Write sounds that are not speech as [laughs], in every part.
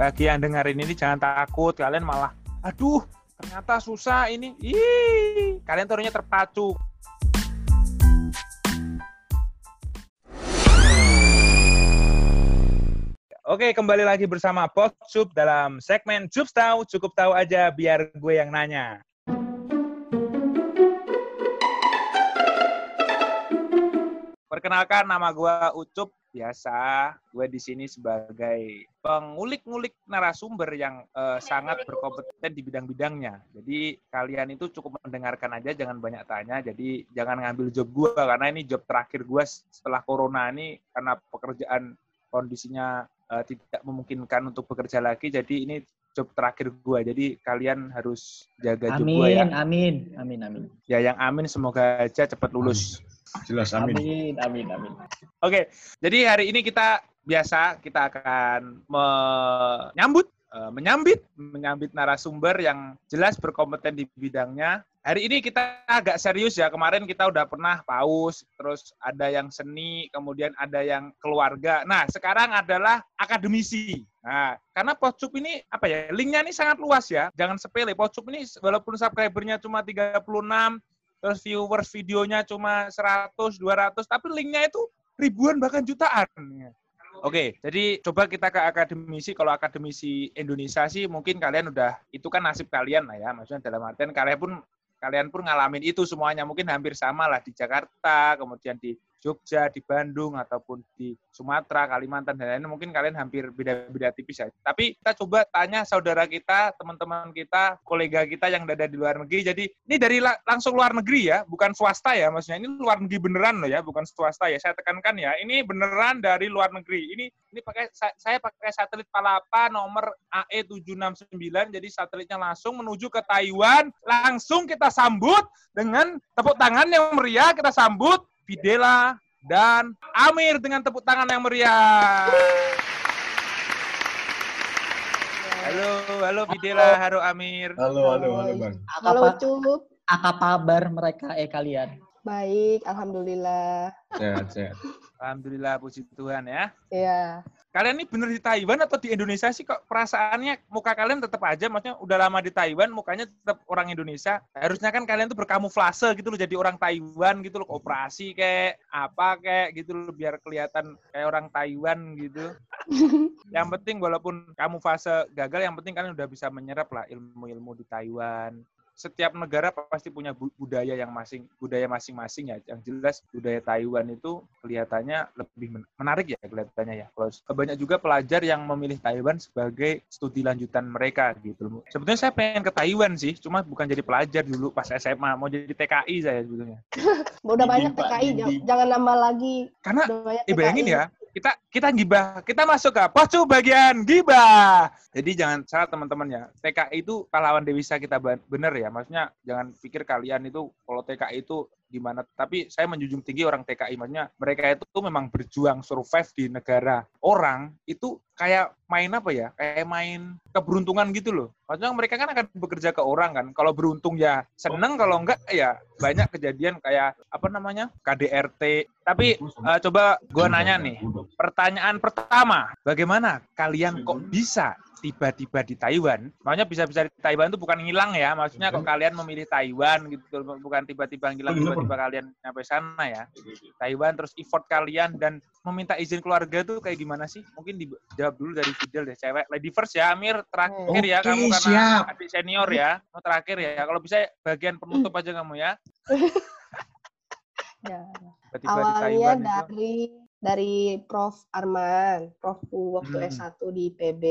bagi yang dengerin ini jangan takut. Kalian malah aduh ternyata susah ini. Ih kalian turunnya terpacu. Oke, kembali lagi bersama Bos Sub dalam segmen Sub Tahu, cukup tahu aja biar gue yang nanya. Perkenalkan nama gue Ucup, biasa gue di sini sebagai pengulik-ngulik narasumber yang uh, sangat berkompeten di bidang-bidangnya. Jadi kalian itu cukup mendengarkan aja, jangan banyak tanya. Jadi jangan ngambil job gue karena ini job terakhir gue setelah corona ini karena pekerjaan kondisinya uh, tidak memungkinkan untuk bekerja lagi. Jadi ini job terakhir gue. Jadi kalian harus jaga job gue ya. Amin, amin, amin. Ya yang amin semoga aja cepat lulus. Jelas amin. Amin, amin, amin. Oke, jadi hari ini kita biasa kita akan menyambut uh, menyambit menyambit narasumber yang jelas berkompeten di bidangnya. Hari ini kita agak serius ya. Kemarin kita udah pernah paus, terus ada yang seni, kemudian ada yang keluarga. Nah, sekarang adalah akademisi. Nah, karena Pocup ini apa ya? Linknya ini sangat luas ya. Jangan sepele. Pocup ini walaupun subscribernya cuma 36, terus viewers videonya cuma 100, 200, tapi linknya itu ribuan bahkan jutaan. Oke, jadi coba kita ke akademisi. Kalau akademisi Indonesia sih mungkin kalian udah itu kan nasib kalian lah ya. Maksudnya dalam artian kalian pun kalian pun ngalamin itu semuanya mungkin hampir sama lah di Jakarta, kemudian di Jogja, di Bandung, ataupun di Sumatera, Kalimantan, dan lain-lain, mungkin kalian hampir beda-beda tipis ya. Tapi kita coba tanya saudara kita, teman-teman kita, kolega kita yang ada di luar negeri. Jadi ini dari la langsung luar negeri ya, bukan swasta ya, maksudnya ini luar negeri beneran loh ya, bukan swasta ya. Saya tekankan ya, ini beneran dari luar negeri. Ini ini pakai saya pakai satelit Palapa nomor AE769, jadi satelitnya langsung menuju ke Taiwan. Langsung kita sambut dengan tepuk tangan yang meriah, kita sambut Fidela, dan Amir dengan tepuk tangan yang meriah. Halo, halo Fidela, halo Amir. Halo, halo, halo Bang. Halo, Cukup. Apa kabar mereka eh kalian? Baik, alhamdulillah. Sehat, sehat. Alhamdulillah, puji Tuhan ya. Iya. Kalian ini bener di Taiwan atau di Indonesia sih kok perasaannya muka kalian tetap aja, maksudnya udah lama di Taiwan, mukanya tetap orang Indonesia. Harusnya kan kalian tuh berkamuflase gitu loh, jadi orang Taiwan gitu loh, operasi kayak apa kayak gitu loh, biar kelihatan kayak orang Taiwan gitu. [laughs] yang penting walaupun kamu fase gagal, yang penting kalian udah bisa menyerap lah ilmu-ilmu di Taiwan setiap negara pasti punya budaya yang masing budaya masing-masing ya. Yang jelas budaya Taiwan itu kelihatannya lebih menarik ya kelihatannya ya. Kalau banyak juga pelajar yang memilih Taiwan sebagai studi lanjutan mereka gitu. Sebetulnya saya pengen ke Taiwan sih, cuma bukan jadi pelajar dulu pas SMA, mau jadi TKI saya sebetulnya. [laughs] Udah banyak TKI, jangan nambah lagi. Karena, eh, bayangin ya, kita kita gibah kita masuk ke pocu bagian gibah jadi jangan salah teman-teman ya. TKI itu pahlawan Dewisa kita bener ya maksudnya jangan pikir kalian itu kalau TKI itu gimana tapi saya menjunjung tinggi orang TKI maksudnya mereka itu memang berjuang survive di negara orang itu kayak main apa ya? Kayak main keberuntungan gitu loh. Maksudnya mereka kan akan bekerja ke orang kan. Kalau beruntung ya seneng kalau enggak ya banyak kejadian kayak apa namanya? KDRT tapi uh, coba gua nanya nih pertanyaan pertama bagaimana kalian kok bisa tiba-tiba di Taiwan, makanya bisa-bisa di Taiwan itu bukan ngilang ya, maksudnya kok kalian memilih Taiwan gitu, bukan tiba-tiba ngilang, tiba-tiba kalian nyampe sana ya. Taiwan terus effort kalian dan meminta izin keluarga tuh kayak gimana sih? Mungkin dijawab dulu dari Fidel deh, cewek. Lady first ya, Amir terakhir ya kamu karena siap. adik senior ya, mau terakhir ya. Kalau bisa bagian penutup aja kamu ya. [laughs] ya. Tiba-tiba Awalnya di dari itu. dari Prof Arman, Prof waktu hmm. S1 di PB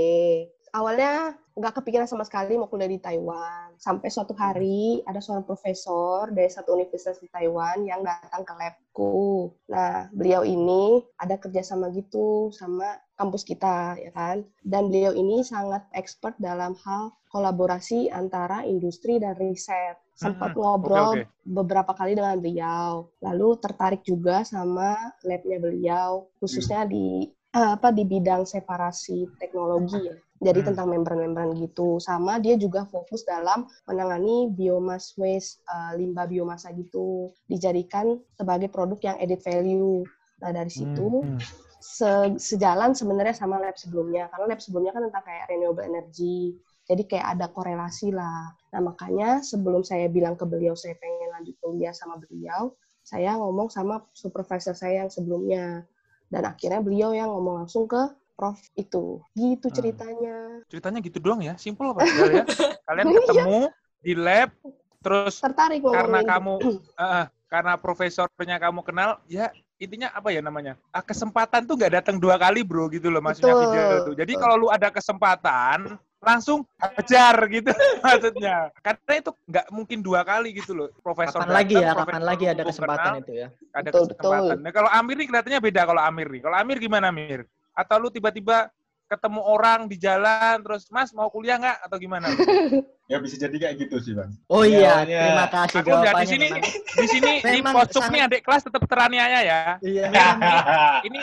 awalnya nggak kepikiran sama sekali mau kuliah di Taiwan. Sampai suatu hari ada seorang profesor dari satu universitas di Taiwan yang datang ke labku. Nah, beliau ini ada kerjasama gitu sama kampus kita, ya kan? Dan beliau ini sangat expert dalam hal kolaborasi antara industri dan riset. Sempat ngobrol okay, okay. beberapa kali dengan beliau. Lalu tertarik juga sama labnya beliau, khususnya di uh, apa di bidang separasi teknologi ya. Jadi hmm. tentang membran-membran gitu. Sama dia juga fokus dalam menangani biomass waste, uh, limbah biomasa gitu. Dijadikan sebagai produk yang added value. Nah dari situ hmm. se- sejalan sebenarnya sama lab sebelumnya karena lab sebelumnya kan tentang kayak renewable energy jadi kayak ada korelasi lah nah makanya sebelum saya bilang ke beliau saya pengen lanjut kuliah sama beliau saya ngomong sama supervisor saya yang sebelumnya dan akhirnya beliau yang ngomong langsung ke prof itu gitu Hmm. ceritanya Ceritanya gitu doang ya, simple padahal ya. Kalian [laughs] Iya. ketemu di lab, terus tertarik karena ngomongin kamu [clears throat] eh, karena profesornya kamu kenal ya intinya apa ya namanya ah, kesempatan tuh nggak datang dua kali bro gitu loh maksudnya Betul, video tuh jadi betul. kalau lu ada kesempatan langsung hajar gitu [laughs] maksudnya karena itu nggak mungkin dua kali gitu loh profesor Kapan lagi ya? Kapan lagi ada kesempatan kenal, itu ya? ada Betul, kesempatan betul. nah kalau Amir nih kelihatannya beda kalau Amir nih kalau Amir gimana Amir atau lu tiba-tiba ketemu orang di jalan terus Mas mau kuliah nggak atau gimana [laughs] Ya bisa jadi kayak gitu sih bang. Oh Ya, iya, awalnya- terima kasih Aku lihat di jawabannya. sini, memang. di sini di sangat- nih adik kelas tetap teraniaya ya. Iya. Ini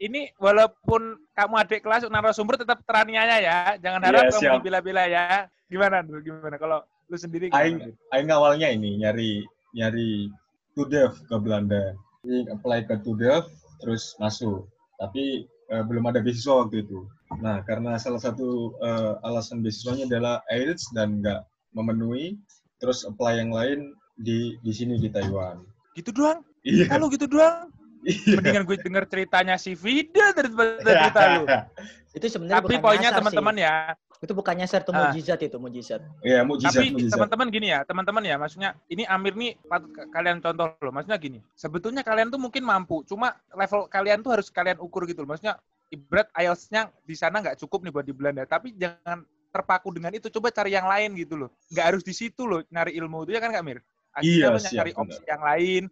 ini walaupun kamu adik kelas narasumber tetap teraniaya ya. Jangan Iya, harap kamu siap. dibela-bela ya. Gimana dulu gimana kalau lu sendiri Aing? Aing awalnya ini nyari nyari TUDEV ke Belanda. Aing apply ke TUDEV terus masuk. Tapi eh, belum ada beasiswa waktu itu. Nah karena salah satu eh, alasan beasiswanya adalah IELTS dan nggak memenuhi, terus apply yang lain di di sini di Taiwan. Gitu doang? Iya. Kalau gitu doang? Iya. Mendingan gue denger ceritanya si Vida daripada cerita lu. [laughs] Itu sebenarnya Tapi poinnya teman-teman ya, Itu bukan nyasar, itu Ah. mujizat itu, mujizat. Iya, mujizat, Tapi mujizat. teman-teman gini ya, teman-teman ya, maksudnya ini Amir nih patut ka- kalian contoh loh. Maksudnya gini, sebetulnya kalian tuh mungkin mampu, cuma level kalian tuh harus kalian ukur gitu loh. Maksudnya ibarat IELTS-nya di sana nggak cukup nih buat di Belanda, tapi jangan terpaku dengan itu. Coba cari yang lain gitu loh. Nggak harus di situ loh nyari ilmu itu ya kan Kak Mir? Iya, Akhirnya lo siap, nyari benar. opsi yang lain,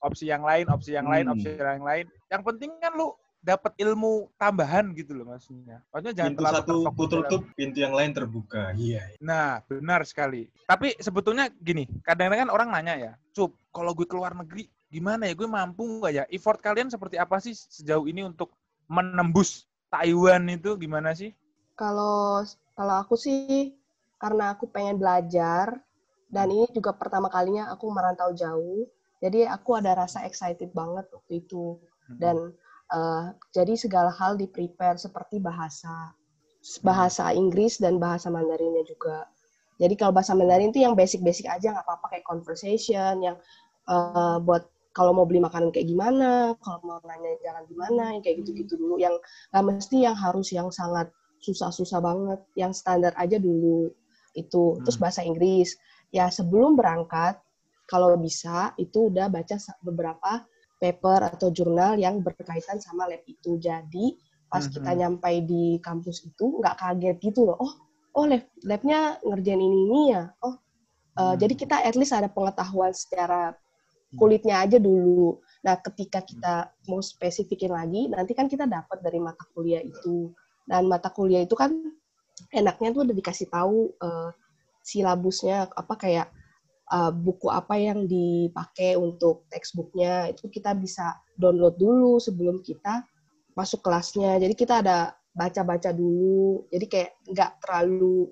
opsi yang lain, opsi yang lain, Hmm. opsi yang lain. Yang penting kan lu dapat ilmu tambahan gitu loh maksudnya. Maksudnya jangan Pintu terlalu satu terfokus dalam- tutup, pintu yang lain terbuka. Iya. Nah, benar sekali. Tapi sebetulnya gini, kadang-kadang kan orang nanya ya, Cup, kalau gue keluar negeri, gimana ya? Gue mampu nggak ya? Effort kalian seperti apa sih sejauh ini untuk menembus Taiwan itu gimana sih? Kalau kalau aku sih karena aku pengen belajar dan ini juga pertama kalinya aku merantau jauh. Jadi aku ada rasa excited banget waktu itu dan eh, jadi segala hal di prepare seperti bahasa bahasa Inggris dan bahasa Mandarinnya juga. Jadi kalau bahasa Mandarin itu yang basic-basic aja nggak apa-apa kayak conversation yang eh, buat kalau mau beli makanan kayak gimana, kalau mau nanya jalan gimana, yang kayak gitu-gitu dulu. Yang nggak mesti yang harus yang sangat susah-susah banget, yang standar aja dulu itu. Terus Hmm. bahasa Inggris, ya sebelum berangkat kalau bisa itu udah baca beberapa paper atau jurnal yang berkaitan sama lab itu. Jadi pas Mhm. kita nyampai di kampus itu nggak kaget gitu loh. Oh, oh lab labnya ngerjain ini ini ya. Oh, uh, Hmm. jadi kita at least ada pengetahuan secara kulitnya aja dulu. Nah, ketika kita mau spesifikin lagi, nanti kan kita dapat dari mata kuliah itu. Dan mata kuliah itu kan enaknya tuh udah dikasih tahu uh, silabusnya apa kayak uh, buku apa yang dipakai untuk textbooknya itu kita bisa download dulu sebelum kita masuk kelasnya. Jadi kita ada baca-baca dulu. Jadi kayak nggak terlalu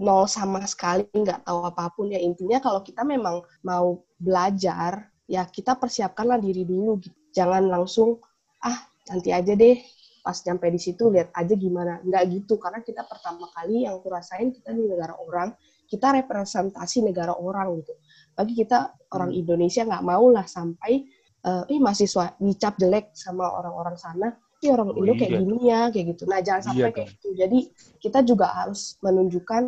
nol sama sekali, nggak tahu apa pun ya. Intinya kalau kita memang mau belajar, ya kita persiapkanlah diri dulu. gitu. Jangan langsung, ah nanti aja deh pas sampai di situ lihat aja gimana. Nggak gitu, karena kita pertama kali yang aku rasain kita di negara orang, kita representasi negara orang gitu. Bagi kita orang Indonesia nggak mau lah sampai eh ih mahasiswa dicap jelek sama orang-orang sana, ih orang Oh, Indo kayak iya. gini ya, kayak gitu. Nah jangan sampai Iya, kayak gitu. Jadi kita juga harus menunjukkan,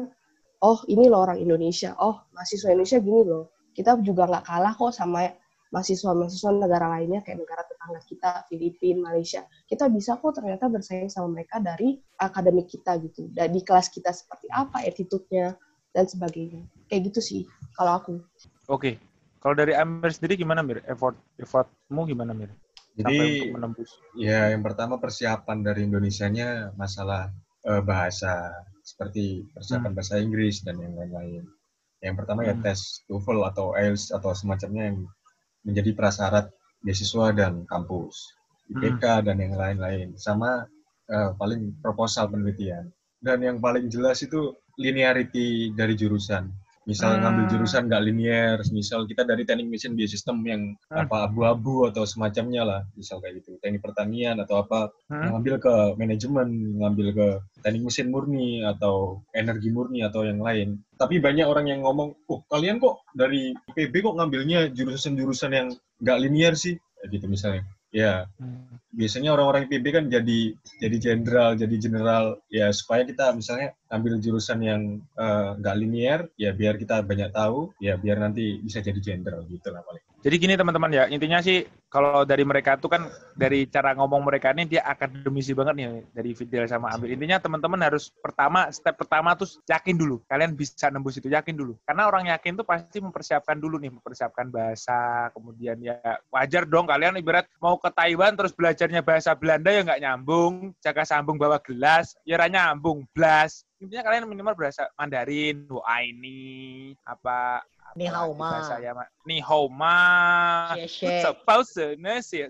oh ini loh orang Indonesia, oh mahasiswa Indonesia gini loh. Kita juga nggak kalah kok sama mahasiswa-mahasiswa negara lainnya kayak negara tetangga kita, Filipina, Malaysia. Kita bisa kok ternyata bersaing sama mereka dari akademik kita gitu. Dan di kelas kita seperti apa attitude-nya dan sebagainya. Kayak gitu sih kalau aku. Oke. Kalau dari Amir sendiri gimana Mir? Effort effortmu gimana Mir? Sampai Jadi untuk menembus. ya yang pertama persiapan dari Indonesianya masalah eh, bahasa seperti persiapan bahasa Inggris dan yang lain-lain. Yang pertama ya Hmm. tes TOEFL atau IELTS atau semacamnya yang menjadi prasyarat beasiswa dan kampus, IPK dan yang lain-lain. Sama eh, paling proposal penelitian. Dan yang paling jelas itu linearity dari jurusan. misal Hmm. ngambil jurusan nggak linear, misal kita dari teknik mesin biosistem yang Hmm. apa abu-abu atau semacamnya lah, misal kayak gitu, teknik pertanian atau apa, Hmm? ngambil ke manajemen, ngambil ke teknik mesin murni atau energi murni atau yang lain. Tapi banyak orang yang ngomong, oh kalian kok dari IPB kok ngambilnya jurusan-jurusan yang nggak linear sih, gitu misalnya. Ya, Hmm. biasanya orang-orang IPB kan jadi jadi jenderal, jadi general ya supaya kita misalnya ambil jurusan yang eh, nggak linear ya biar kita banyak tahu, ya biar nanti bisa jadi jenderal gitu lah paling. Jadi gini teman-teman ya, intinya sih kalau dari mereka tuh kan dari cara ngomong mereka ini dia akademisi banget nih dari Fidel sama Amir. Intinya teman-teman harus pertama step pertama tuh yakin dulu. Kalian bisa nembus itu yakin dulu. Karena orang yakin tuh pasti mempersiapkan dulu nih, mempersiapkan bahasa, kemudian ya wajar dong kalian ibarat mau ke Taiwan terus belajarnya bahasa Belanda ya nggak nyambung, jaga sambung bawa gelas, ya nyambung, blas. Intinya kalian minimal bahasa Mandarin, wah ini apa Ni hao ma. bahasa ya ma. Ni hao ma. Xie xie. Sepause nasi ya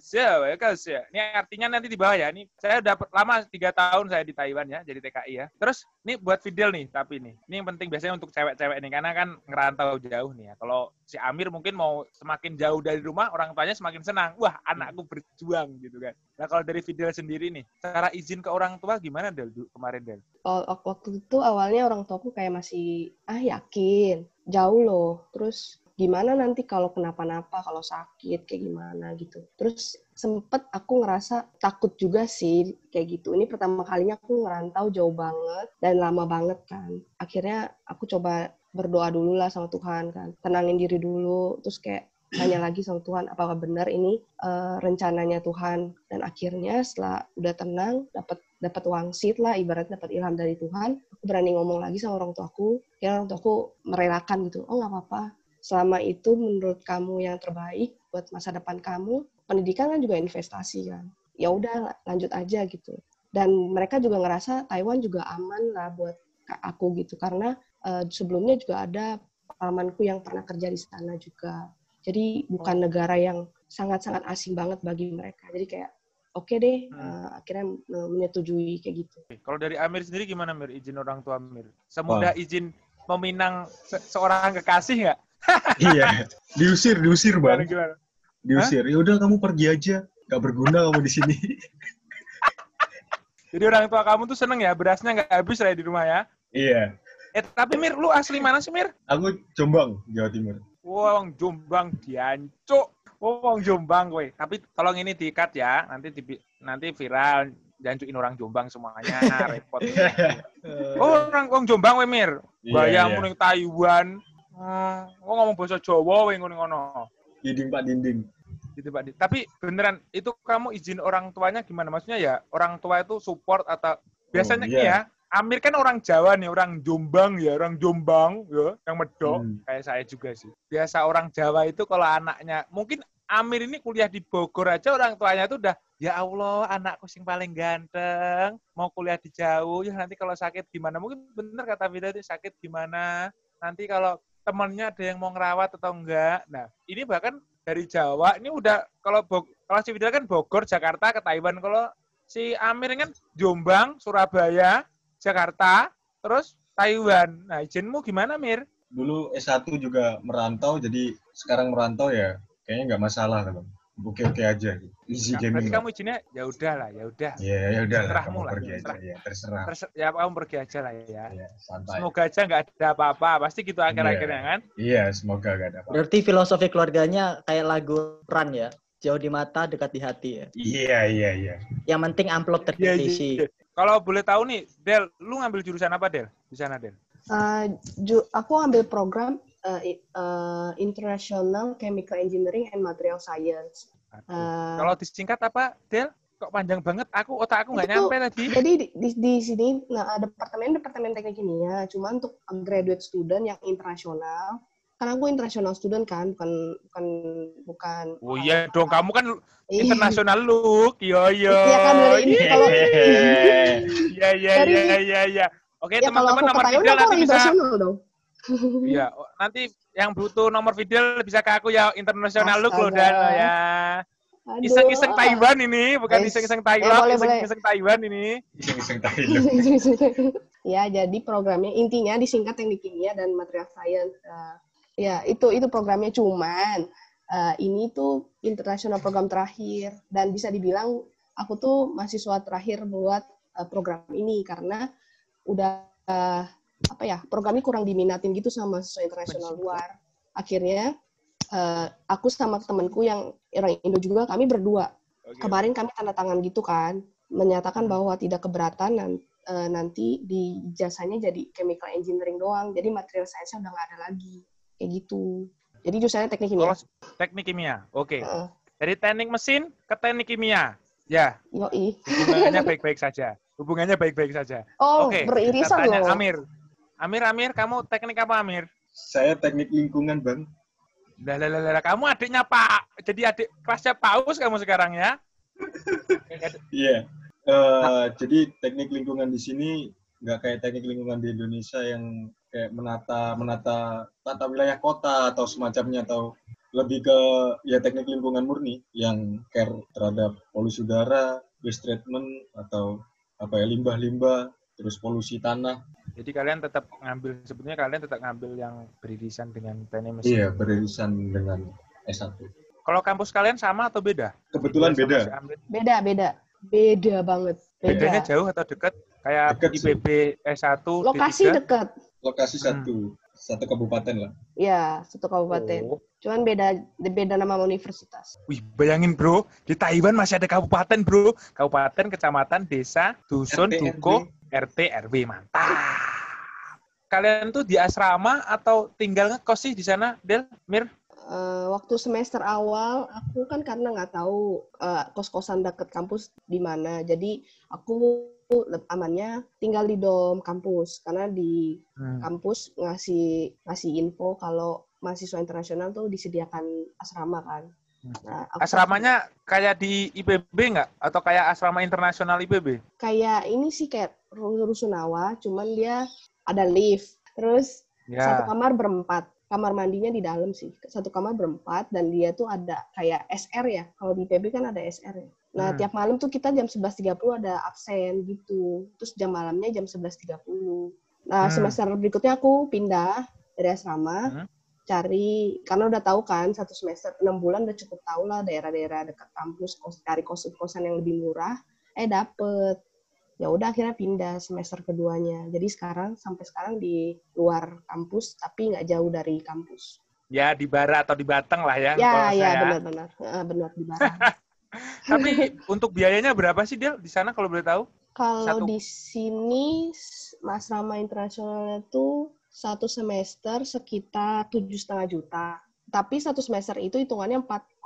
ya. Ini artinya nanti di bawah ya. Ini saya udah lama tiga tahun saya di Taiwan ya, jadi TKI ya. Terus ini buat Fidel nih, tapi nih, ini yang penting biasanya untuk cewek-cewek nih karena kan ngerantau jauh nih ya. Kalau si Amir mungkin mau semakin jauh dari rumah, orang tuanya semakin senang. Wah, anakku berjuang gitu kan. Nah kalau dari Fidel sendiri nih, cara izin ke orang tua gimana Del kemarin Del? Oh, wak- waktu itu awalnya orang tuaku kayak masih ah yakin jauh loh. Terus gimana nanti kalau kenapa-napa kalau sakit kayak gimana gitu. Terus sempet aku ngerasa takut juga sih kayak gitu. Ini pertama kalinya aku ngerantau jauh banget dan lama banget kan. Akhirnya aku coba berdoa dulu lah sama Tuhan kan. Tenangin diri dulu terus kayak tanya lagi sama Tuhan apakah benar ini eh, rencananya Tuhan? Dan akhirnya setelah udah tenang dapat dapat wangsit lah ibaratnya dapat ilham dari Tuhan aku berani ngomong lagi sama orang tuaku. Ya orang tuaku merelakan gitu oh nggak apa-apa. Selama itu menurut kamu yang terbaik buat masa depan kamu pendidikan kan juga investasi kan. Ya udah lanjut aja gitu. Dan mereka juga ngerasa Taiwan juga aman lah buat aku gitu karena eh, sebelumnya juga ada pamanku yang pernah kerja di sana juga jadi bukan negara yang sangat-sangat asing banget bagi mereka jadi kayak oke deh Hmm. eh, akhirnya menyetujui kayak gitu Kalau dari Amir sendiri gimana Mir izin orang tua Amir? Semudah izin meminang se- seorang kekasih nggak? [laughs] iya, diusir, diusir bang, gimana? diusir. Ya udah kamu pergi aja, nggak berguna kamu di sini. Jadi orang tua kamu tuh seneng ya berasnya nggak habis lah di rumah ya? iya, Eh tapi Mir, lu asli mana sih Mir? aku Jombang, Jawa Timur. Wong Jombang diancuk. Wong Jombang kowe. Tapi tolong ini diikat ya, nanti di, nanti viral jancuin orang Jombang semuanya [laughs] repot. Oh, orang Wong Jombang kowe Mir. Iya, Bayamu iya. ning Taiwan. Hmm, oh ngomong bahasa Jawa kowe ngono-ngono. Dinding Pak Dinding. gitu Pak. Di. Tapi beneran itu kamu izin orang tuanya gimana? Maksudnya ya orang tua itu support atau biasanya Oh, iya. ya. Amir kan orang Jawa nih, orang Jombang ya, orang Jombang ya, yang medok. Hmm. kayak saya juga sih. Biasa orang Jawa itu kalau anaknya mungkin Amir ini kuliah di Bogor aja orang tuanya itu udah ya Allah anakku sing paling ganteng mau kuliah di jauh ya nanti kalau sakit gimana? Mungkin bener kata Vida itu sakit gimana? Nanti kalau temennya ada yang mau ngerawat atau enggak? Nah ini bahkan dari Jawa ini udah kalau Bog- kalau si Vida kan Bogor Jakarta ke Taiwan. Kalau si Amir kan Jombang Surabaya Jakarta terus Taiwan nah izinmu gimana Mir Dulu S1 juga merantau, jadi sekarang merantau ya kayaknya nggak masalah kan. Oke-oke aja. gitu. Easy Nah, gaming. kamu izinnya ya udah lah ya udah Ya, ya udah lah, kamu lah, pergi aja. terserah. Ya, terserah. Terus ya kamu pergi aja lah ya Ya, santai. semoga aja nggak ada apa-apa pasti gitu akhir-akhirnya kan Iya, semoga gak ada apa-apa. Berarti filosofi keluarganya kayak lagu Run ya. Jauh di mata, dekat di hati ya. Iya, iya, iya. Yang penting amplop Iya, iya, terisi. iya. Kalau boleh tahu nih Del lu ngambil jurusan apa Del di sana Del Uh, ju- aku ambil program uh, uh, International Chemical Engineering and Material Science. Aduh. Uh, kalau disingkat apa Del kok panjang banget aku otak aku nggak nyampe tadi jadi di, di, di sini nah departemen departemen teknik kimia, cuma untuk graduate student yang internasional. Karena aku international student kan, bukan bukan bukan. oh iya dong kamu kan internasional look yo yo Iya kan dari ini kalau iya iya iya iya iya oke ya teman-teman nomor Taiwan video nanti bisa dong. [laughs] Iya, oh, nanti yang butuh nomor video bisa ke aku ya internasional look loh dan ya. Iseng-iseng Taiwan ini, bukan iseng-iseng boleh. iseng-iseng Taiwan ini. Iseng-iseng Thailand. [laughs] Ya, jadi programnya intinya disingkat teknik kimia dan material science. Uh, ya, itu itu programnya. Cuman uh, ini tuh internasional program terakhir. Dan bisa dibilang aku tuh mahasiswa terakhir buat uh, program ini. Karena udah uh, apa ya programnya kurang diminatin gitu sama mahasiswa internasional luar. Akhirnya uh, aku sama temanku yang orang Indo juga kami berdua. Okay. kemarin kami tanda tangan gitu kan menyatakan hmm. bahwa tidak keberatan dan uh, nanti di jasanya jadi chemical engineering doang. Jadi material science udah nggak ada lagi kayak gitu jadi jurusannya teknik kimia oh, teknik kimia oke okay. uh. dari teknik mesin ke teknik kimia ya Yoi. hubungannya [laughs] baik-baik saja hubungannya baik-baik saja oh okay. beririsan loh Amir Amir Amir kamu teknik apa Amir saya teknik lingkungan bang lah, lah, lah, kamu adiknya Pak, jadi adik kelasnya Paus kamu sekarang ya? [laughs] Iya. yeah. uh, jadi teknik lingkungan di sini nggak kayak teknik lingkungan di Indonesia yang kayak menata menata tata wilayah kota atau semacamnya atau lebih ke ya teknik lingkungan murni yang care terhadap polusi udara, waste treatment atau apa ya limbah-limbah, terus polusi tanah jadi kalian tetap ngambil sebetulnya kalian tetap ngambil yang beririsan dengan teknik mesin. Iya, beririsan dengan S1. Kalau kampus kalian sama atau beda? Kebetulan beda. Beda, beda. Beda banget. Beda. Bedanya jauh atau dekat? Kayak deket IPB S1 Lokasi D3? dekat. Lokasi hmm. satu. Satu kabupaten lah. Iya, satu kabupaten. Oh. Cuman beda beda nama universitas. Wih, bayangin bro, di Taiwan masih ada kabupaten bro. Kabupaten, kecamatan, desa, dusun, RT, duko, RT, RW. Mantap kalian tuh di asrama atau tinggal ngekos sih di sana, Del, Mir? Uh, waktu semester awal aku kan karena nggak tahu uh, kos-kosan deket kampus di mana, jadi aku amannya tinggal di dom kampus karena di hmm. kampus ngasih ngasih info kalau mahasiswa internasional tuh disediakan asrama kan. Hmm. Nah, Asramanya kayak di IPB nggak? Atau kayak asrama internasional IPB? Kayak ini sih kayak Rusunawa, cuman dia ada lift. Terus yeah. satu kamar berempat. Kamar mandinya di dalam sih. Satu kamar berempat dan dia tuh ada kayak SR ya. Kalau di PB kan ada SR ya. Nah, hmm. tiap malam tuh kita jam 11.30 ada absen gitu. Terus jam malamnya jam 11.30. Nah, hmm. semester berikutnya aku pindah dari asrama. Hmm. Cari, karena udah tahu kan, satu semester, enam bulan udah cukup tahu lah daerah-daerah dekat kampus, kos, cari kos-kosan yang lebih murah. Eh, dapet ya udah akhirnya pindah semester keduanya jadi sekarang sampai sekarang di luar kampus tapi nggak jauh dari kampus ya di Bara atau di Batang lah ya ya ya benar-benar benar di Bara [laughs] tapi untuk biayanya berapa sih Del di sana kalau boleh tahu kalau di sini Mas Rama Internasional itu satu semester sekitar tujuh setengah juta tapi satu semester itu hitungannya 4,5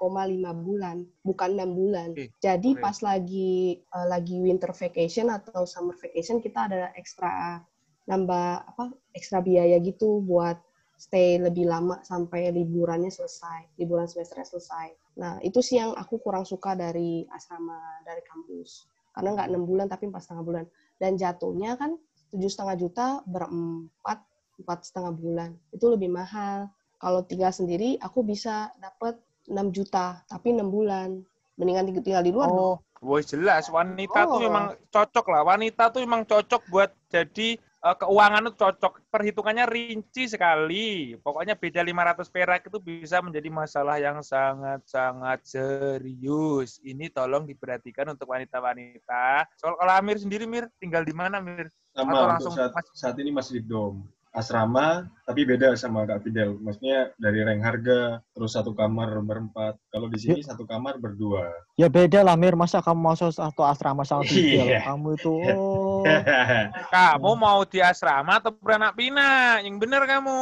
bulan, bukan enam bulan. Eh, Jadi pas lagi uh, lagi winter vacation atau summer vacation kita ada ekstra nambah apa ekstra biaya gitu buat stay lebih lama sampai liburannya selesai, liburan semesternya selesai. Nah itu sih yang aku kurang suka dari asrama dari kampus. Karena nggak enam bulan tapi empat setengah bulan. Dan jatuhnya kan tujuh setengah juta berempat empat setengah bulan. Itu lebih mahal. Kalau tinggal sendiri aku bisa dapat 6 juta tapi 6 bulan. Mendingan tinggal di luar oh Wah jelas. Wanita oh. tuh memang cocok lah. Wanita tuh memang cocok buat jadi uh, keuangan tuh cocok perhitungannya rinci sekali pokoknya beda 500 perak itu bisa menjadi masalah yang sangat-sangat serius ini tolong diperhatikan untuk wanita-wanita soal kalau Amir sendiri Mir tinggal di mana Mir sama Atau langsung saat, saat ini masih di dom asrama tapi beda sama Kak Fidel. Maksudnya dari rank harga terus satu kamar berempat. Kalau di sini ya. satu kamar berdua. Ya beda lah Mir, masa kamu masuk satu asrama sama Fidel? Iya. Kamu itu [laughs] oh. [laughs] kamu mau di asrama atau beranak pinak? Yang bener kamu.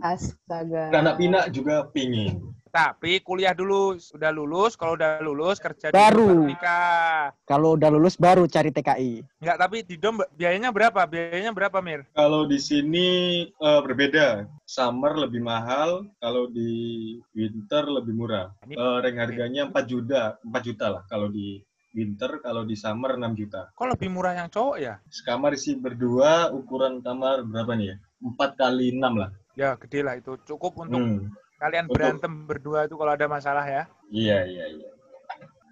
Astaga. Beranak pinak juga pingin. Tapi kuliah dulu, sudah lulus, kalau udah lulus kerja baru. baru nikah. Kalau udah lulus baru cari TKI. Enggak, tapi di dom biayanya berapa? Biayanya berapa, Mir? Kalau di sini uh, berbeda. Summer lebih mahal, kalau di winter lebih murah. Uh, rank harganya 4 juta, 4 juta lah kalau di winter, kalau di summer 6 juta. Kok lebih murah yang cowok ya? Sekamar isi berdua, ukuran kamar berapa nih ya? 4 kali 6 lah. Ya, gede lah itu. Cukup untuk hmm kalian berantem berdua itu kalau ada masalah ya. Iya, iya, iya.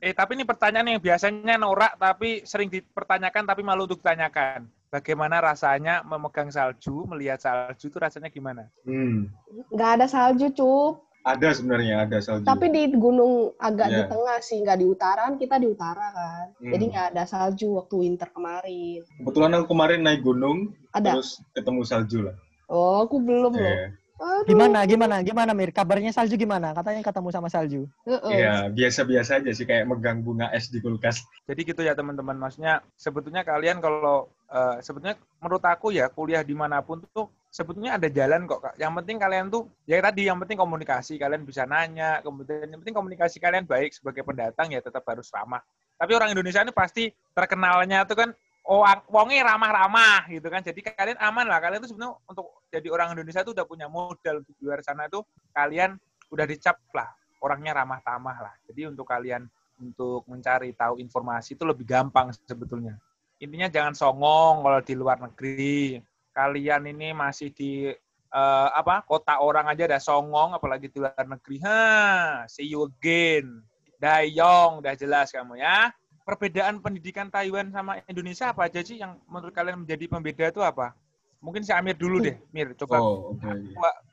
Eh, tapi ini pertanyaan yang biasanya norak tapi sering dipertanyakan tapi malu untuk ditanyakan. Bagaimana rasanya memegang salju, melihat salju itu rasanya gimana? Hmm. Nggak ada salju, Cup. Ada sebenarnya ada salju. Tapi di gunung agak di Iya. tengah sih, nggak di utara. kan Kita di utara kan. Hmm. Jadi nggak ada salju waktu winter kemarin. Kebetulan aku kemarin naik gunung, Ada. terus ketemu salju lah. Oh, aku belum loh. Iya. Aduh. Gimana, gimana, gimana Mir? Kabarnya salju gimana? Katanya ketemu sama salju. Heeh. Iya, biasa-biasa aja sih kayak megang bunga es di kulkas. Jadi gitu ya teman-teman. Maksudnya sebetulnya kalian kalau eh, sebetulnya menurut aku ya kuliah di mana pun tuh sebetulnya ada jalan kok kak. Yang penting kalian tuh ya tadi yang penting komunikasi kalian bisa nanya. Kemudian yang penting komunikasi kalian baik sebagai pendatang ya tetap harus ramah. Tapi orang Indonesia ini pasti terkenalnya tuh kan oh wongnya ramah-ramah gitu kan. Jadi kalian aman lah. Kalian tuh sebenarnya untuk jadi orang Indonesia tuh udah punya modal di luar sana tuh kalian udah dicap lah orangnya ramah tamah lah. Jadi untuk kalian untuk mencari tahu informasi itu lebih gampang sebetulnya. Intinya jangan songong kalau di luar negeri. Kalian ini masih di eh, apa kota orang aja ada songong, apalagi di luar negeri. Ha, see you again. Dayong, udah jelas kamu ya. Perbedaan pendidikan Taiwan sama Indonesia apa aja sih yang menurut kalian menjadi pembeda itu apa? Mungkin si Amir dulu deh, Mir. Coba Oh, oke.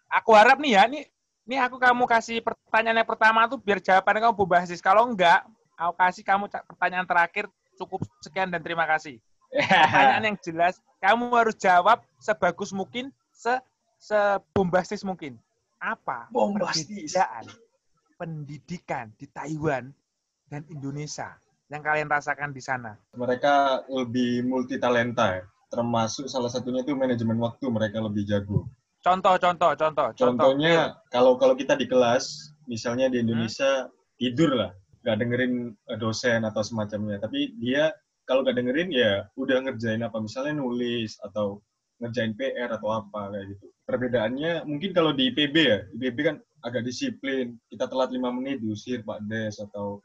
aku harap nih ya, nih, nih aku kamu kasih pertanyaan yang pertama tuh biar jawabannya kamu berbasis. Kalau enggak, aku kasih kamu pertanyaan terakhir cukup sekian dan terima kasih. Pertanyaan yang [laughs] jelas, kamu harus jawab sebagus mungkin, se sebombastis mungkin. Apa Bombastis. perbedaan pendidikan di Taiwan dan Indonesia yang kalian rasakan di sana? Mereka lebih multi talenta ya. Termasuk salah satunya itu manajemen waktu mereka lebih jago. Contoh, contoh, contoh, contoh. Contohnya kalau kalau kita di kelas, misalnya di Indonesia tidur lah, nggak dengerin eh, dosen atau semacamnya. Tapi dia kalau nggak dengerin ya udah ngerjain apa, misalnya nulis atau ngerjain PR atau apa kayak gitu. Perbedaannya mungkin kalau di IPB ya, IPB kan agak disiplin. Kita telat lima menit diusir Pak Des atau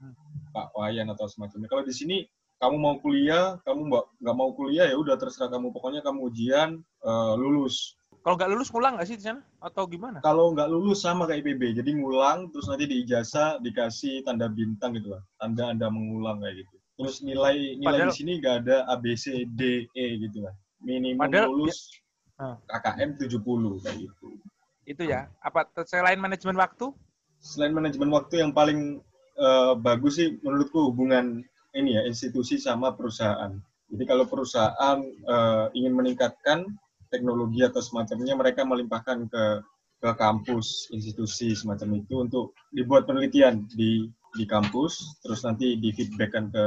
Pak Wayan atau semacamnya. Kalau di sini kamu mau kuliah, kamu nggak mau kuliah ya udah terserah kamu. Pokoknya kamu ujian eh, lulus. Kalau nggak lulus ngulang nggak sih di sana? Atau gimana? Kalau nggak lulus sama kayak IPB, jadi ngulang terus nanti di ijazah dikasih tanda bintang gitu lah, tanda anda mengulang kayak gitu. Terus nilai nilai Padahal- di sini nggak ada A B C D E gitu lah. Minimum Padahal- lulus Ah. KKM 70 kayak gitu. Itu ya. Apa selain manajemen waktu? Selain manajemen waktu yang paling eh, bagus sih menurutku hubungan ini ya institusi sama perusahaan. Jadi kalau perusahaan eh, ingin meningkatkan teknologi atau semacamnya, mereka melimpahkan ke ke kampus, institusi semacam itu untuk dibuat penelitian di di kampus, terus nanti di feedbackkan ke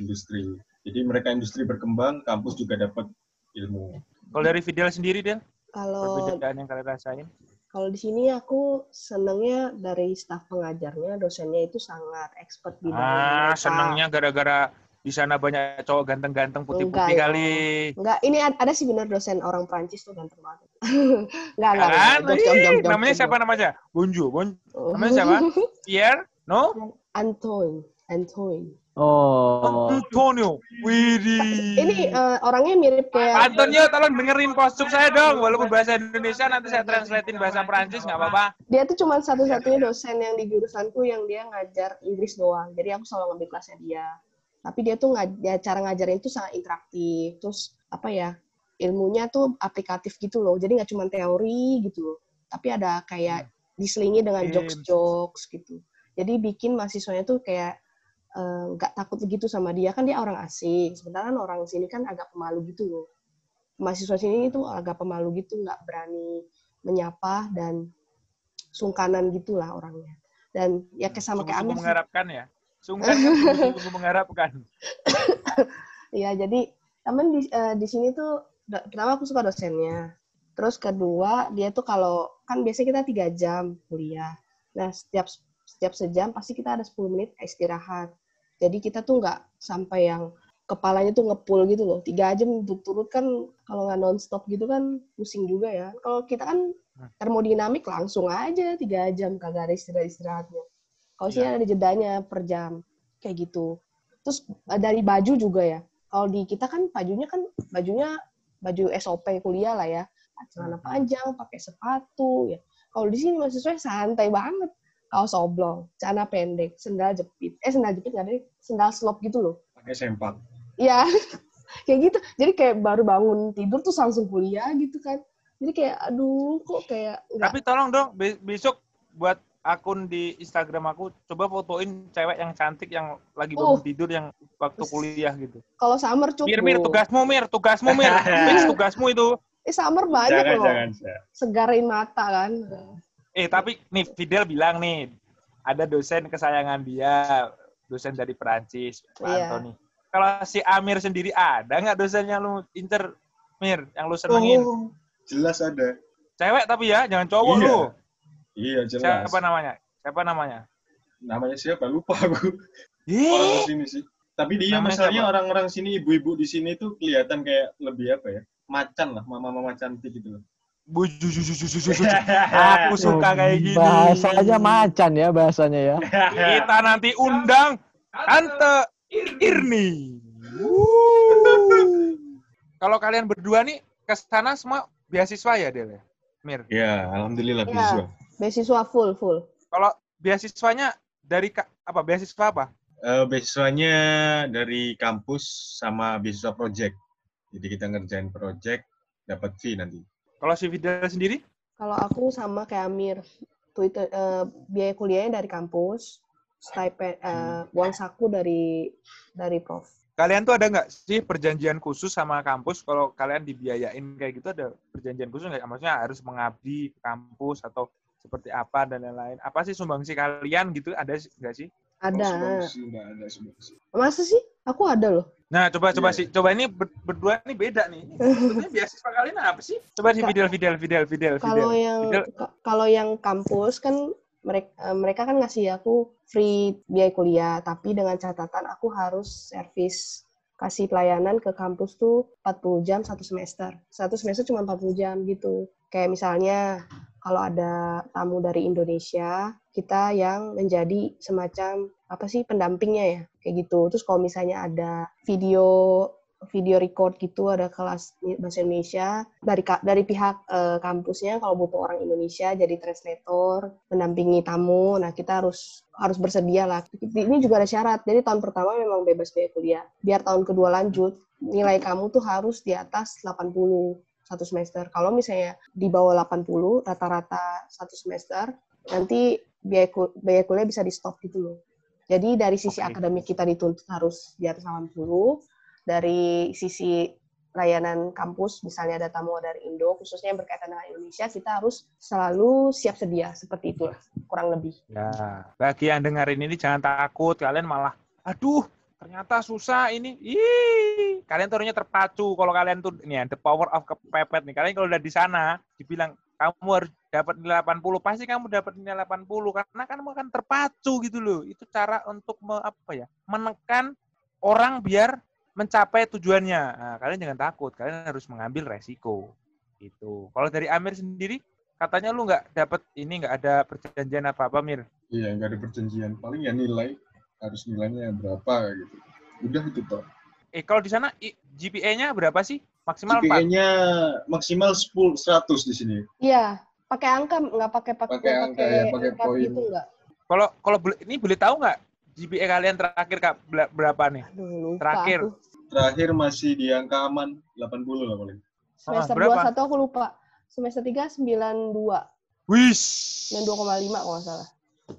industri. Jadi mereka industri berkembang, kampus juga dapat ilmu. Kalau dari Fidel sendiri, Del, Kalau perbedaan yang kalian rasain? kalau di sini aku senengnya dari staf pengajarnya, dosennya itu sangat expert di Ah, mereka. senangnya gara-gara di sana banyak cowok ganteng-ganteng putih-putih ya. kali. Enggak, ini ad- ada sih benar dosen orang Prancis tuh ganteng banget. [laughs] enggak, enggak, Kan? enggak. Namanya siapa namanya? Bonjo, Bon. Namanya siapa? Pierre? No? Antoine, Antoine. Oh. Antonio. Widih. Ini eh, orangnya mirip kayak Antonio, tolong dengerin postuk saya dong. Walaupun bahasa Indonesia, nanti saya translatein bahasa Perancis, nggak apa-apa. dia tuh cuma satu-satunya dosen yang di jurusanku yang dia ngajar Inggris doang. Jadi aku selalu ngambil kelasnya dia. Tapi dia tuh ngaj- dia cara ngajarin tuh sangat interaktif. Terus apa ya? Ilmunya tuh aplikatif gitu loh. Jadi nggak cuma teori gitu loh. Tapi ada kayak diselingi dengan Games. jokes-jokes gitu. Jadi bikin mahasiswanya tuh kayak eh, nggak takut gitu sama dia kan dia orang asing. Sementara kan orang sini kan agak pemalu gitu loh. Mahasiswa sini itu agak pemalu gitu, nggak berani menyapa dan sungkanan gitulah orangnya. Dan ya kayak sama kayak Amir mengharapkan ya. Sungkan [laughs] kan sungguh-sungguh mengharapkan. Iya, jadi temen di, eh, di sini tuh pertama aku suka dosennya. Terus kedua dia tuh kalau kan biasanya kita tiga jam kuliah. Nah setiap setiap sejam pasti kita ada 10 menit istirahat. Jadi kita tuh nggak sampai yang kepalanya tuh ngepul gitu loh. Tiga jam turut kan kalau nggak nonstop gitu kan pusing juga ya. Kalau kita kan termodinamik langsung aja tiga jam kagak ada istirahat istirahatnya. Kalau sini ada jedanya per jam kayak gitu. Terus eh, dari baju juga ya. Kalau di kita kan bajunya kan bajunya baju SOP kuliah lah ya. Celana panjang, pakai sepatu ya. Kalau di sini mahasiswa santai banget. Kaos oblong, celana pendek, sendal jepit. Eh sendal jepit nggak ada, sendal slop gitu loh. Pakai sempak. Iya, [laughs] kayak gitu. Jadi kayak baru bangun tidur tuh langsung kuliah gitu kan. Jadi kayak aduh kok kayak nggak Tapi tolong dong be- besok buat akun di Instagram aku coba fotoin cewek yang cantik yang lagi bangun Oh. tidur yang waktu kuliah gitu. kalau summer cukup. Mir, Mir, tugasmu, Mir, tugasmu, Mir. [laughs] Fix tugasmu itu. Eh summer banyak Jangan, loh. jangan. jangan. Segarin mata kan. Eh, tapi nih Fidel bilang nih, ada dosen kesayangan dia, dosen dari Perancis, Pak Iya. Antoni. Kalau si Amir sendiri ada nggak dosen yang lu incer, Mir, yang lu senengin? Oh, jelas ada. Cewek tapi ya, jangan cowok Iya, lu. Iya, jelas. Siapa namanya? Siapa namanya? Namanya siapa? Lupa aku. Orang sini sih. Tapi dia Namanya masalahnya orang-orang sini, ibu-ibu di sini tuh kelihatan kayak lebih apa ya? Macan lah, mama-mama cantik gitu loh. Aku suka kayak gini. Bahasanya macan ya bahasanya ya. Kita nanti undang Tante Irni. [laughs] Kalau kalian berdua nih ke sana semua beasiswa ya, Del? ya? Mir. Ya, alhamdulillah Iya. beasiswa. Beasiswa full full. Kalau beasiswanya dari apa? Beasiswa apa? Eh, beasiswanya dari kampus sama beasiswa project. Jadi kita ngerjain project, dapat fee nanti. Kalau si Fidel sendiri? Kalau aku sama kayak Amir, Twitter eh, biaya kuliahnya dari kampus, stipend eh, uang saku dari dari prof. Kalian tuh ada nggak sih perjanjian khusus sama kampus kalau kalian dibiayain kayak gitu ada perjanjian khusus nggak? Maksudnya harus mengabdi ke kampus atau seperti apa dan lain-lain. Apa sih sumbangsi kalian gitu ada sih- nggak sih? Ada. Sumbangsi, nggak ada sumbangsi. Masa sih? Aku ada loh. Nah, coba coba Iya. sih, coba ini ber- berdua ini beda nih. [laughs] Ini Sebetulnya beasiswa kalian apa sih? Coba Fidel, Fidel, Fidel, Fidel, Kalau yang kalau yang kampus kan mereka mereka kan ngasih aku free biaya kuliah, tapi dengan catatan aku harus servis kasih pelayanan ke kampus tuh 40 jam satu semester. Satu semester cuma 40 jam gitu. Kayak misalnya kalau ada tamu dari Indonesia, kita yang menjadi semacam apa sih pendampingnya ya, kayak gitu. Terus kalau misalnya ada video video record gitu ada kelas bahasa Indonesia dari dari pihak eh, kampusnya kalau butuh orang Indonesia jadi translator mendampingi tamu nah kita harus harus bersedia lah. Ini juga ada syarat jadi tahun pertama memang bebas biaya kuliah. Biar tahun kedua lanjut nilai kamu tuh harus di atas 80 satu semester. Kalau misalnya di bawah 80 rata-rata satu semester nanti biaya biaya kuliah bisa di stop gitu loh jadi dari sisi Oke. akademik kita dituntut harus di atas 80 dari sisi layanan kampus, misalnya ada tamu dari Indo, khususnya yang berkaitan dengan Indonesia, kita harus selalu siap sedia, seperti itulah, kurang lebih. Ya, bagi yang dengerin ini jangan takut, kalian malah, aduh, ternyata susah ini. Ih, kalian tuh harusnya terpacu kalau kalian tuh ini ya, the power of kepepet nih. Kalian kalau udah di sana dibilang kamu harus dapat nilai 80, pasti kamu dapat nilai 80 karena kan kamu akan terpacu gitu loh. Itu cara untuk me- apa ya? menekan orang biar mencapai tujuannya. Nah, kalian jangan takut, kalian harus mengambil resiko. Gitu. Kalau dari Amir sendiri, katanya lu nggak dapat ini nggak ada perjanjian apa-apa, Mir. Iya, nggak ada perjanjian. Paling ya nilai, harus nilainya berapa gitu. Udah itu toh. Eh kalau di sana GPA-nya berapa sih? Maksimal 4. GPA-nya maksimal 10, 100 di sini. Iya, pakai angka, nggak pakai pakai Pakai angka, ya, pakai poin. gitu? Kalau kalau boleh- ini boleh tahu nggak GPA kalian terakhir Kak berapa nih? Aduh, lupa Terakhir. aku. Terakhir masih di angka aman 80 lah paling. Semester Ah, berapa? 21 aku lupa. Semester 3 92, Wis. 92,5 kalau nggak salah.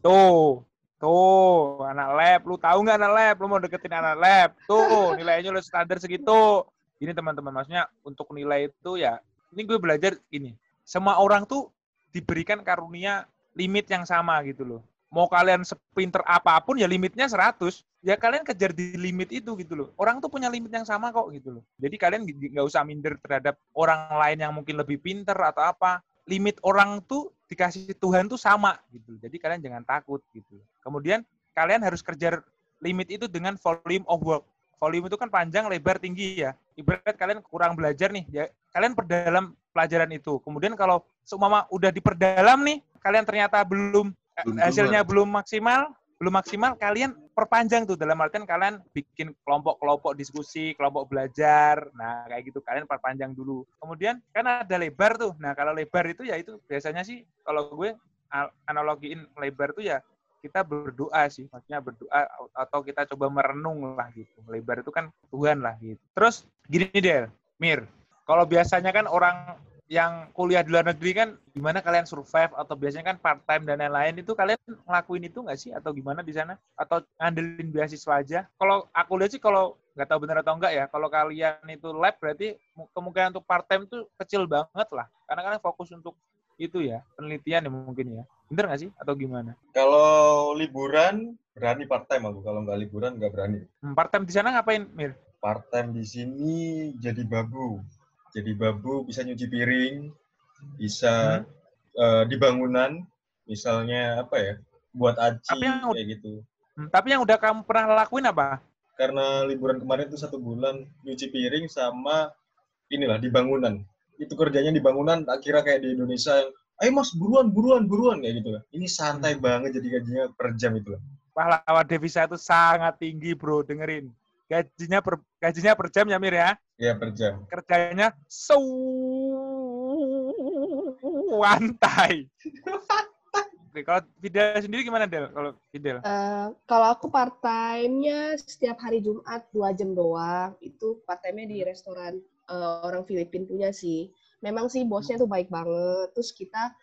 Tuh. Tuh, anak lab, lu tahu nggak anak lab? Lu mau deketin anak lab. Tuh, nilainya lu standar segitu. Ini teman-teman, maksudnya untuk nilai itu ya, ini gue belajar gini. Semua orang tuh diberikan karunia limit yang sama gitu loh. Mau kalian sepinter apa pun ya limitnya 100. Ya kalian kejar di limit itu gitu loh. Orang tuh punya limit yang sama kok gitu loh. Jadi kalian nggak usah minder terhadap orang lain yang mungkin lebih pinter atau apa. Limit orang tuh dikasih Tuhan tuh sama gitu. Jadi kalian jangan takut gitu. Kemudian kalian harus kejar limit itu dengan volume of work. Volume itu kan panjang, lebar, tinggi ya. Ibarat kalian kurang belajar nih, ya kalian perdalam pelajaran itu. Kemudian kalau seumpama udah diperdalam nih, kalian ternyata belum eh, Belum hasilnya keluar. belum maksimal, belum maksimal, kalian perpanjang tuh dalam artian kalian bikin kelompok-kelompok diskusi, kelompok belajar. Nah, kayak gitu kalian perpanjang dulu. Kemudian kan ada lebar tuh. Nah, kalau lebar itu ya itu biasanya sih kalau gue al- analogiin lebar tuh ya kita berdoa sih, maksudnya berdoa atau kita coba merenung lah gitu. Lebar itu kan Tuhan lah gitu. Terus gini Del, Mir, kalau biasanya kan orang yang kuliah di luar negeri kan gimana kalian survive? Atau biasanya kan part time dan lain-lain itu kalian ngelakuin itu nggak sih? Atau gimana di sana? Atau ngandelin beasiswa aja? Kalau aku lihat sih kalau nggak tahu benar atau enggak ya kalau kalian itu lab berarti mu- kemungkinan untuk part time itu kecil banget lah. Karena kalian fokus untuk itu ya penelitian ya mungkin ya bener nggak sih atau gimana Kalau liburan berani part time aku. Kalau nggak liburan nggak berani. Hmm, part time di sana ngapain Mir Part time di sini jadi babu. Jadi babu bisa nyuci piring, bisa eh, di bangunan, misalnya apa ya, buat aci Tapi yang kayak gitu. Hmm, tapi yang udah kamu pernah lakuin apa Karena liburan kemarin itu satu bulan nyuci piring sama inilah di bangunan. Itu kerjanya di bangunan, tak kira kayak di Indonesia yang ayo mas buruan buruan buruan kayak gitu lah. Ini santai banget jadi gajinya per jam itu lah. pahlawan devisa itu sangat tinggi bro dengerin gajinya per gajinya per jam ya Mir ya Ya per jam. kerjanya santai. Oke, [laughs] kalau Fidel sendiri gimana Del? Kalau Fidel? Eh, kalau aku part time-nya setiap hari Jumat dua jam doang. Itu part time-nya di restoran eh, orang Filipina punya sih. Memang sih bosnya tuh baik banget. Terus kita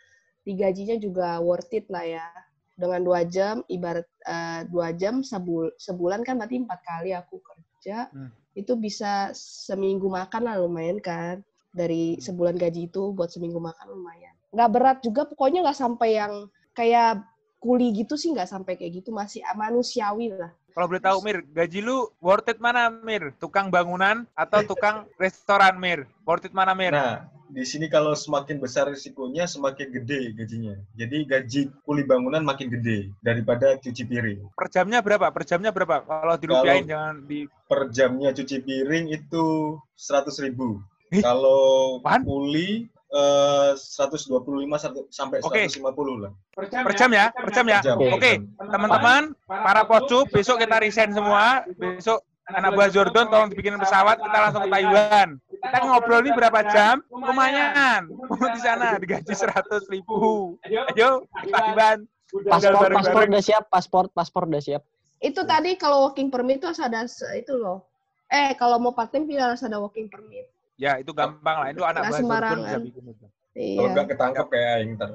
digajinya juga worth it lah ya. Dengan dua jam, ibarat eh, dua jam sebul sebulan kan berarti empat kali aku kerja. Hmm. Itu bisa seminggu makan lah lumayan kan. Dari sebulan gaji itu buat seminggu makan lumayan. Nggak berat juga, pokoknya nggak sampai yang kayak kuli gitu sih nggak sampai kayak gitu masih manusiawi lah. Kalau boleh tahu Mir, gaji lu worth it mana Mir? Tukang bangunan atau [laughs] tukang restoran Mir? Worth it mana Mir? Nah, di sini kalau semakin besar risikonya semakin gede gajinya. Jadi gaji kuli bangunan makin gede daripada cuci piring. Per jamnya berapa? Per jamnya berapa? Kalau dirupiahin jangan di Per jamnya cuci piring itu 100 ribu. Kalau kuli eh, 125 satu- sampai Oke. 150 lah. per jam ya, per jam ya. Per jam, Oke. per Oke, teman-teman, para pocu, besok kita resign semua. Besok anak buah Jordan tolong dibikin pesawat, kita langsung ke Taiwan. Kita ngobrol ini berapa jam? Lumayan. di sana digaji 100 ribu. Ayo, Taiwan. Paspor, paspor udah siap, paspor, paspor udah siap. Itu tadi kalau working permit itu harus ada itu loh. Eh kalau mau part time tidak harus ada working permit. Ya, itu gampang lah. Itu anak buah Jordan bisa bikin itu. Kalau Iya. nggak ketangkep kayak aing ntar.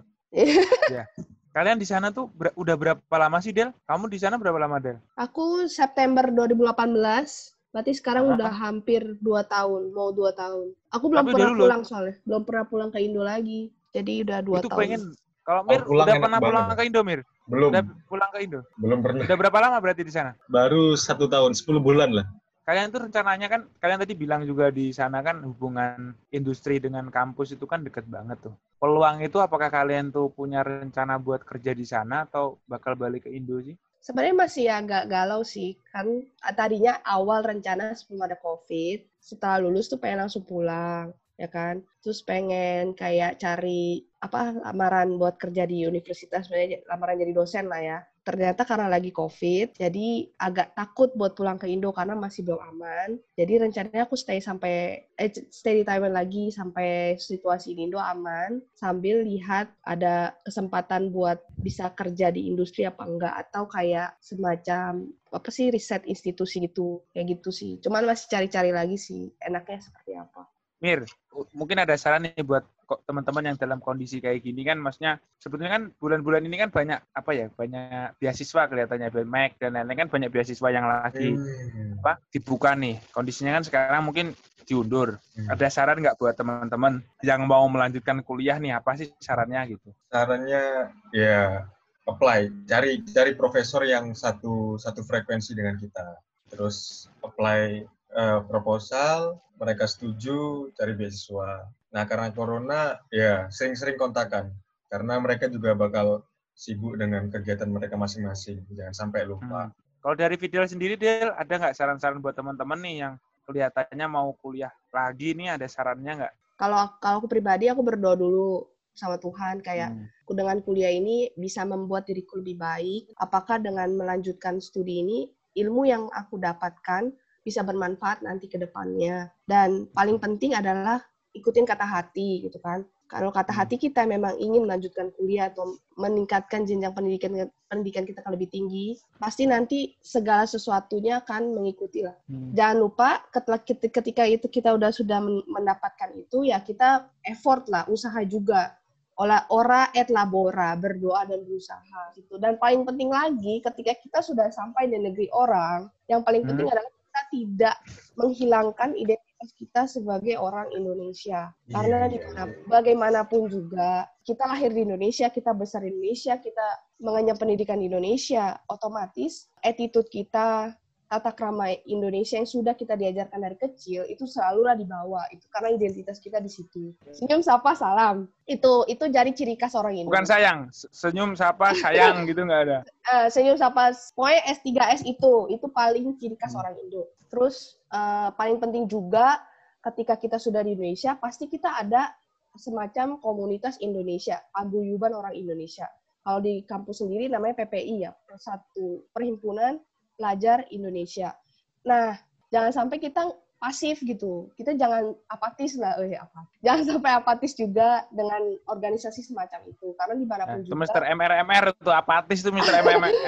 Kalian di sana tuh ber- udah berapa lama sih, Del? Kamu di sana berapa lama, Del? Aku September 2018. Berarti sekarang Ah. udah hampir dua tahun, mau dua tahun. Aku belum Tapi pernah dulu- pulang soalnya, belum pernah pulang ke Indo lagi. Jadi udah dua itu tahun. pengen kalau Mir pulang udah pernah banget. pulang ke Indo, Mir? Belum, Udah pulang ke Indo? belum pernah. Udah berapa lama berarti di sana? Baru satu tahun, 10 bulan lah. Kalian tuh rencananya kan, kalian tadi bilang juga di sana kan hubungan industri dengan kampus itu kan deket banget tuh. Peluang itu apakah kalian tuh punya rencana buat kerja di sana atau bakal balik ke Indo sih? Sebenarnya masih agak galau sih. Kan tadinya awal rencana sebelum ada COVID, setelah lulus tuh pengen langsung pulang, ya kan? Terus pengen kayak cari apa lamaran buat kerja di universitas, lamaran jadi dosen lah ya. Ternyata karena lagi COVID, jadi agak takut buat pulang ke Indo karena masih belum aman. Jadi rencananya aku stay sampai eh stay di Taiwan lagi sampai situasi di Indo aman sambil lihat ada kesempatan buat bisa kerja di industri apa enggak atau kayak semacam apa sih riset institusi gitu kayak gitu sih. Cuman masih cari-cari lagi sih enaknya seperti apa. Mir, mungkin ada saran nih buat ko- teman-teman yang dalam kondisi kayak gini kan, maksudnya sebetulnya kan bulan-bulan ini kan banyak apa ya, banyak beasiswa kelihatannya, BMEC dan lain-lain kan banyak beasiswa yang lagi Hmm. apa dibuka nih. Kondisinya kan sekarang mungkin diundur. Hmm. Ada saran nggak buat teman-teman yang mau melanjutkan kuliah nih apa sih sarannya gitu? Sarannya ya apply, cari cari profesor yang satu satu frekuensi dengan kita. Terus apply eh, proposal, mereka setuju, cari beasiswa. Nah, karena corona ya sering-sering kontakan karena mereka juga bakal sibuk dengan kegiatan mereka masing-masing. Jangan sampai lupa. Hmm. Kalau dari Fidel sendiri, Del, ada nggak saran-saran buat teman-teman nih yang kelihatannya mau kuliah lagi nih, ada sarannya nggak? Kalau kalau aku pribadi aku berdoa dulu sama Tuhan kayak Hmm. aku dengan kuliah ini bisa membuat diriku lebih baik. Apakah dengan melanjutkan studi ini ilmu yang aku dapatkan bisa bermanfaat nanti ke depannya. Dan paling penting adalah ikutin kata hati gitu kan. Kalau kata hati kita memang ingin melanjutkan kuliah atau meningkatkan jenjang pendidikan pendidikan kita ke lebih tinggi, pasti nanti segala sesuatunya akan mengikuti lah. Hmm. Jangan lupa ketika, ketika itu kita udah sudah mendapatkan itu ya kita effort lah, usaha juga. Olah ora et labora, berdoa dan berusaha gitu. Dan paling penting lagi ketika kita sudah sampai di negeri orang, yang paling penting Hmm. adalah kita tidak menghilangkan identitas kita sebagai orang Indonesia. Iya, Karena di iya. bagaimanapun juga kita lahir di Indonesia, kita besar di Indonesia, kita mengenyam pendidikan di Indonesia, otomatis attitude kita, tata krama Indonesia yang sudah kita diajarkan dari kecil itu selalulah dibawa itu karena identitas kita di situ. Senyum sapa salam. Itu itu jadi ciri khas orang Indonesia. Bukan sayang, se- senyum sapa [laughs] sayang gitu nggak ada. Eh, senyum sapa pokoknya S3S itu itu paling ciri khas Hmm. orang Indo. Terus eh, paling penting juga ketika kita sudah di Indonesia pasti kita ada semacam komunitas Indonesia, paguyuban orang Indonesia. Kalau di kampus sendiri namanya PPI ya, satu perhimpunan pelajar Indonesia. Nah, jangan sampai kita pasif gitu. Kita jangan apatis lah, eh apa. Jangan sampai apatis juga dengan organisasi semacam itu. Karena Nah, di mana pun itu juga. Mr. MRMR itu apatis itu Mr.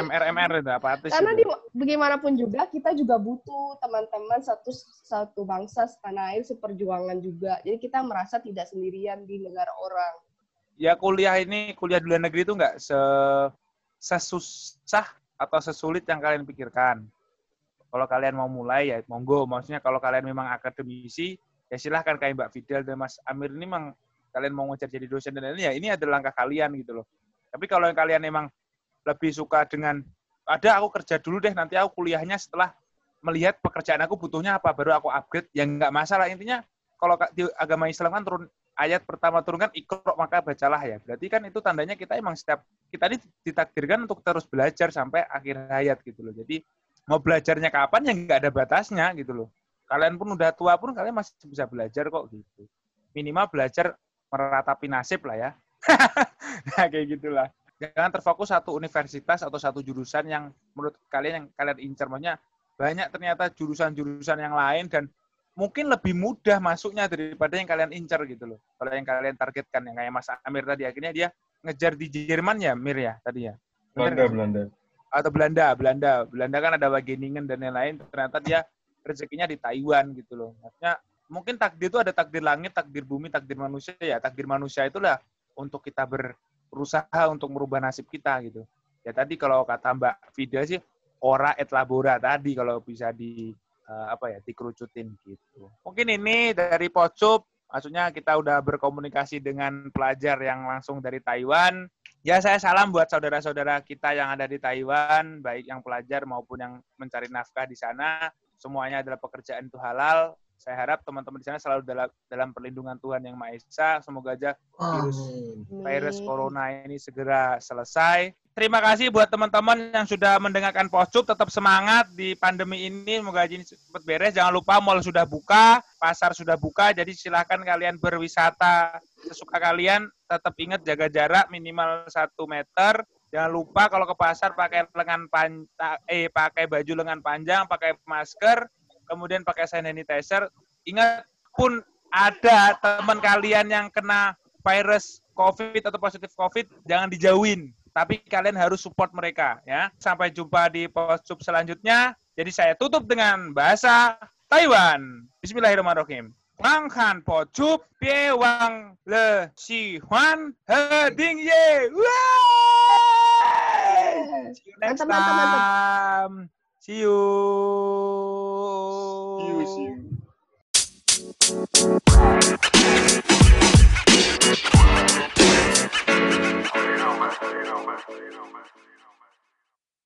MRMR itu apatis. Karena itu. di, bagaimanapun juga kita juga butuh teman-teman satu satu bangsa setanah air seperjuangan juga. Jadi kita merasa tidak sendirian di negara orang. ya kuliah ini kuliah di luar negeri itu nggak se sesusah atau sesulit yang kalian pikirkan. Kalau kalian mau mulai ya monggo. Maksudnya kalau kalian memang akademisi ya silahkan kayak Mbak Fidel dan Mas Amir ini memang kalian mau ngejar jadi dosen dan lain-lain ya ini adalah langkah kalian gitu loh. Tapi kalau yang kalian memang lebih suka dengan ada aku kerja dulu deh nanti aku kuliahnya setelah melihat pekerjaan aku butuhnya apa baru aku upgrade yang nggak masalah intinya kalau ka- di agama Islam kan turun ayat pertama turun kan ikro maka bacalah ya. Berarti kan itu tandanya kita emang setiap kita ini ditakdirkan untuk terus belajar sampai akhir hayat gitu loh. Jadi mau belajarnya kapan ya nggak ada batasnya gitu loh. Kalian pun udah tua pun kalian masih bisa belajar kok gitu. Minimal belajar meratapi nasib lah ya. [laughs] nah, kayak gitulah. Jangan terfokus satu universitas atau satu jurusan yang menurut kalian yang kalian incar. Banyak ternyata jurusan-jurusan yang lain dan mungkin lebih mudah masuknya daripada yang kalian incar gitu loh. Kalau yang kalian targetkan yang kayak Mas Amir tadi akhirnya dia ngejar di Jerman ya Mir ya tadi ya. Belanda, nggak? Belanda. Atau Belanda, Belanda. Belanda kan ada Wageningen dan lain-lain. Ternyata dia rezekinya di Taiwan gitu loh. Maksudnya mungkin takdir itu ada takdir langit, takdir bumi, takdir manusia ya. Takdir manusia itulah untuk kita berusaha untuk merubah nasib kita gitu. Ya tadi kalau kata Mbak Vida sih ora et labora tadi kalau bisa di eh, apa ya dikerucutin gitu. Mungkin ini dari Pocup, maksudnya kita udah berkomunikasi dengan pelajar yang langsung dari Taiwan. Ya saya salam buat saudara-saudara kita yang ada di Taiwan, baik yang pelajar maupun yang mencari nafkah di sana. Semuanya adalah pekerjaan itu halal. Saya harap teman-teman di sana selalu dalam dalam perlindungan Tuhan yang Maha Esa. Semoga aja virus virus corona ini segera selesai. Terima kasih buat teman-teman yang sudah mendengarkan Pocup. Tetap semangat di pandemi ini. Semoga ini cepat beres. Jangan lupa mall sudah buka, pasar sudah buka. Jadi silahkan kalian berwisata sesuka kalian. Tetap ingat jaga jarak minimal satu meter. Jangan lupa kalau ke pasar pakai lengan panjang, eh pakai baju lengan panjang, pakai masker, kemudian pakai sanitizer. Ingat pun ada teman kalian yang kena virus COVID atau positif COVID, jangan dijauhin. Tapi kalian harus support mereka ya. Sampai jumpa di post selanjutnya. Jadi saya tutup dengan bahasa Taiwan. Bismillahirrahmanirrahim. Wang Han po chup pie wang le si huan he ding ye. See you next time. See you. See you, see you. You. You know, man.